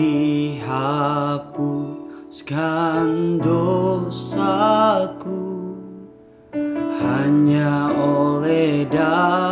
dihapuskan dosaku. Hanya oleh darah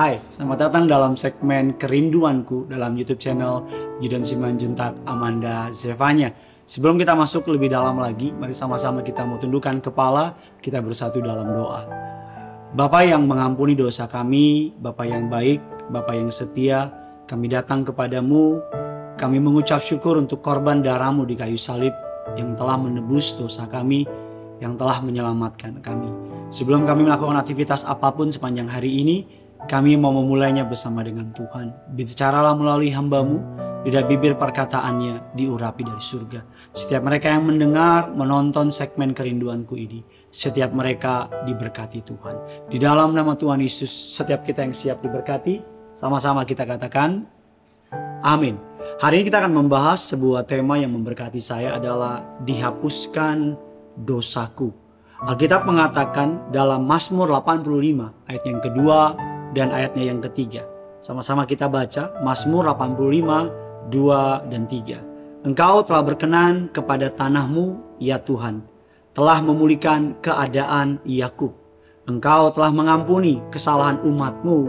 Hai, selamat datang dalam segmen Kerinduanku dalam YouTube channel Gideon Simanjuntak Amanda Zevanya. Sebelum kita masuk lebih dalam lagi, mari sama-sama kita mau tundukkan kepala, kita bersatu dalam doa. Bapa yang mengampuni dosa kami, Bapa yang baik, Bapa yang setia, kami datang kepadamu, kami mengucap syukur untuk korban darahmu di kayu salib yang telah menebus dosa kami, yang telah menyelamatkan kami. Sebelum kami melakukan aktivitas apa pun sepanjang hari ini, kami mau memulainya bersama dengan Tuhan. Bicaralah melalui hambamu, lidah bibir perkataannya diurapi dari surga. Setiap mereka yang mendengar, menonton segmen kerinduanku ini, setiap mereka diberkati Tuhan. Di dalam nama Tuhan Yesus, setiap kita yang siap diberkati, sama-sama kita katakan, amin. Hari ini kita akan membahas sebuah tema yang memberkati saya adalah dihapuskan dosaku. Alkitab mengatakan dalam Mazmur 85 ayat yang kedua dan ayatnya yang ketiga. Sama-sama kita baca Mazmur 85 2 dan 3. Engkau telah berkenan kepada tanahmu ya Tuhan, telah memulihkan keadaan Yakub. Engkau telah mengampuni kesalahan umatmu,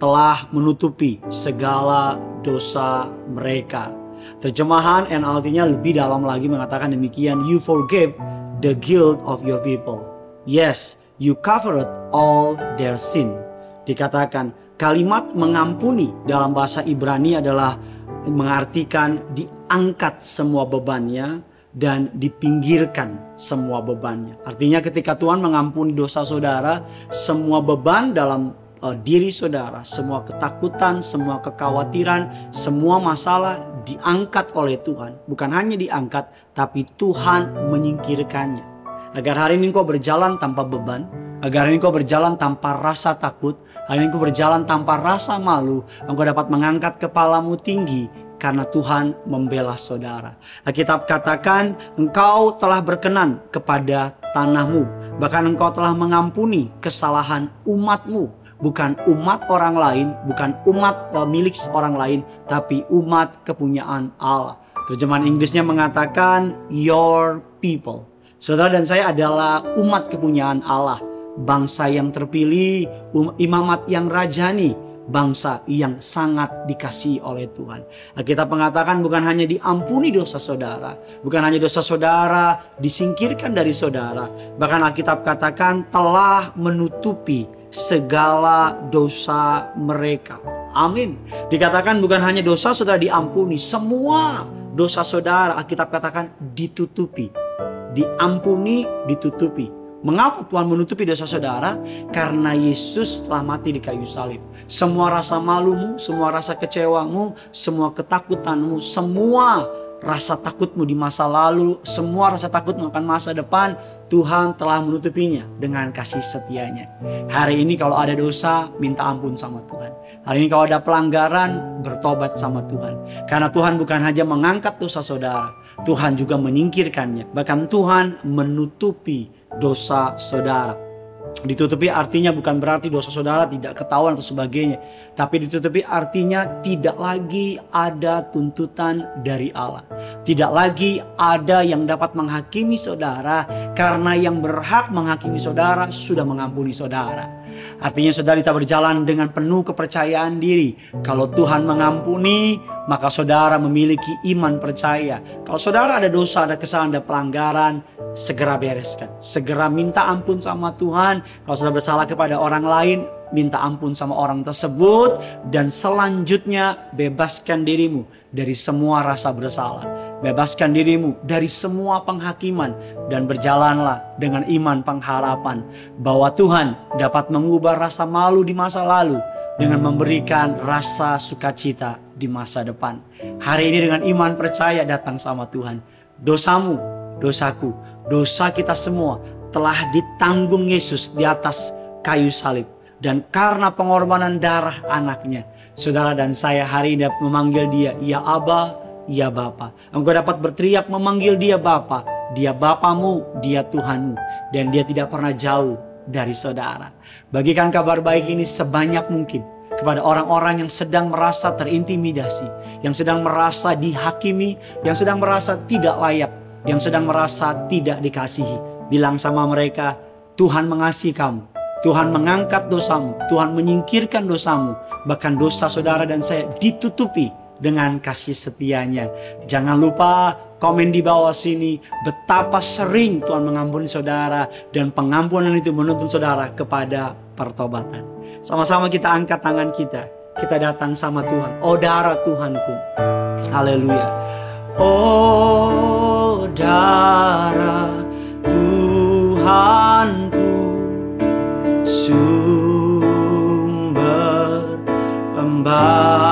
telah menutupi segala dosa mereka. Terjemahan NLT-nya lebih dalam lagi mengatakan demikian, you forgive the guilt of your people. Yes, you covered all their sin. Dikatakan kalimat mengampuni dalam bahasa Ibrani adalah mengartikan diangkat semua bebannya dan dipinggirkan semua bebannya. Artinya ketika Tuhan mengampuni dosa saudara, semua beban dalam uh, diri saudara, semua ketakutan, semua kekhawatiran, semua masalah diangkat oleh Tuhan. Bukan hanya diangkat, tapi Tuhan menyingkirkannya. Agar hari ini kau berjalan tanpa beban, agar hari ini kau berjalan tanpa rasa takut, hari ini kau berjalan tanpa rasa malu, engkau dapat mengangkat kepalamu tinggi karena Tuhan membela saudara. Alkitab katakan engkau telah berkenan kepada tanahmu, bahkan engkau telah mengampuni kesalahan umatmu bukan umat orang lain, bukan umat milik orang lain, tapi umat kepunyaan Allah. Terjemahan Inggrisnya mengatakan your people. Saudara dan saya adalah umat kepunyaan Allah, bangsa yang terpilih, um, imamat yang rajani, bangsa yang sangat dikasihi oleh Tuhan. Kita mengatakan bukan hanya diampuni dosa saudara, bukan hanya dosa saudara disingkirkan dari saudara, bahkan Alkitab katakan telah menutupi segala dosa mereka. Amin. Dikatakan bukan hanya dosa saudara diampuni, semua dosa saudara Alkitab katakan ditutupi. Diampuni, ditutupi. Mengapa Tuhan menutupi dosa saudara? Karena Yesus telah mati di kayu salib. Semua rasa malumu, semua rasa kecewamu, semua ketakutanmu, semua rasa takutmu di masa lalu, semua rasa takutmu akan masa depan, Tuhan telah menutupinya dengan kasih setianya. Hari ini kalau ada dosa, minta ampun sama Tuhan. Hari ini kalau ada pelanggaran, bertobat sama Tuhan. Karena Tuhan bukan hanya mengangkat dosa saudara, Tuhan juga menyingkirkannya. Bahkan Tuhan menutupi dosa saudara. Ditutupi artinya bukan berarti dosa saudara tidak ketahuan atau sebagainya. Tapi ditutupi artinya tidak lagi ada tuntutan dari Allah. Tidak lagi ada yang dapat menghakimi saudara karena yang berhak menghakimi saudara sudah mengampuni saudara. Artinya saudara kita berjalan dengan penuh kepercayaan diri. Kalau Tuhan mengampuni, maka saudara memiliki iman percaya. Kalau saudara ada dosa, ada kesalahan, ada pelanggaran, segera bereskan. Segera minta ampun sama Tuhan. Kalau saudara bersalah kepada orang lain, minta ampun sama orang tersebut. Dan selanjutnya bebaskan dirimu dari semua rasa bersalah Bebaskan dirimu dari semua penghakiman dan berjalanlah dengan iman pengharapan bahwa Tuhan dapat mengubah rasa malu di masa lalu dengan memberikan rasa sukacita di masa depan. Hari ini dengan iman percaya datang sama Tuhan. Dosamu, dosaku, dosa kita semua telah ditanggung Yesus di atas kayu salib. Dan karena pengorbanan darah anaknya, saudara dan saya hari ini dapat memanggil dia, Ya Abah, Ya Bapa. Engkau dapat berteriak memanggil dia Bapa. Dia Bapamu, dia Tuhanmu. Dan dia tidak pernah jauh dari saudara. Bagikan kabar baik ini sebanyak mungkin kepada orang-orang yang sedang merasa terintimidasi, yang sedang merasa dihakimi, yang sedang merasa tidak layak, yang sedang merasa tidak dikasihi. Bilang sama mereka, Tuhan mengasihi kamu. Tuhan mengangkat dosamu, Tuhan menyingkirkan dosamu, bahkan dosa saudara dan saya ditutupi dengan kasih setianya. Jangan lupa komen di bawah sini betapa sering Tuhan mengampuni saudara dan pengampunan itu menuntun saudara kepada pertobatan. Sama-sama kita angkat tangan kita. Kita datang sama Tuhan. Oh darah Tuhanku. Haleluya. Oh darah Tuhanku. Sumber pembasuh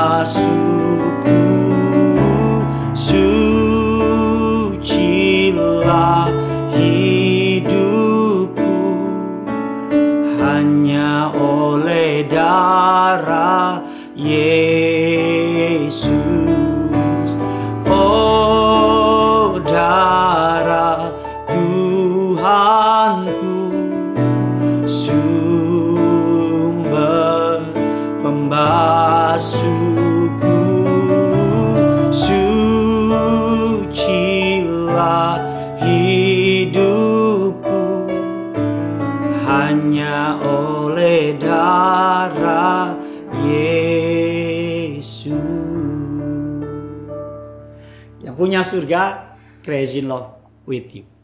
darah Yesus. Oh darah Tuhanku Sumber pembasuhku Sucilah hidupku. Hanya oleh darah Yesus. Yang punya surga, crazy love with you.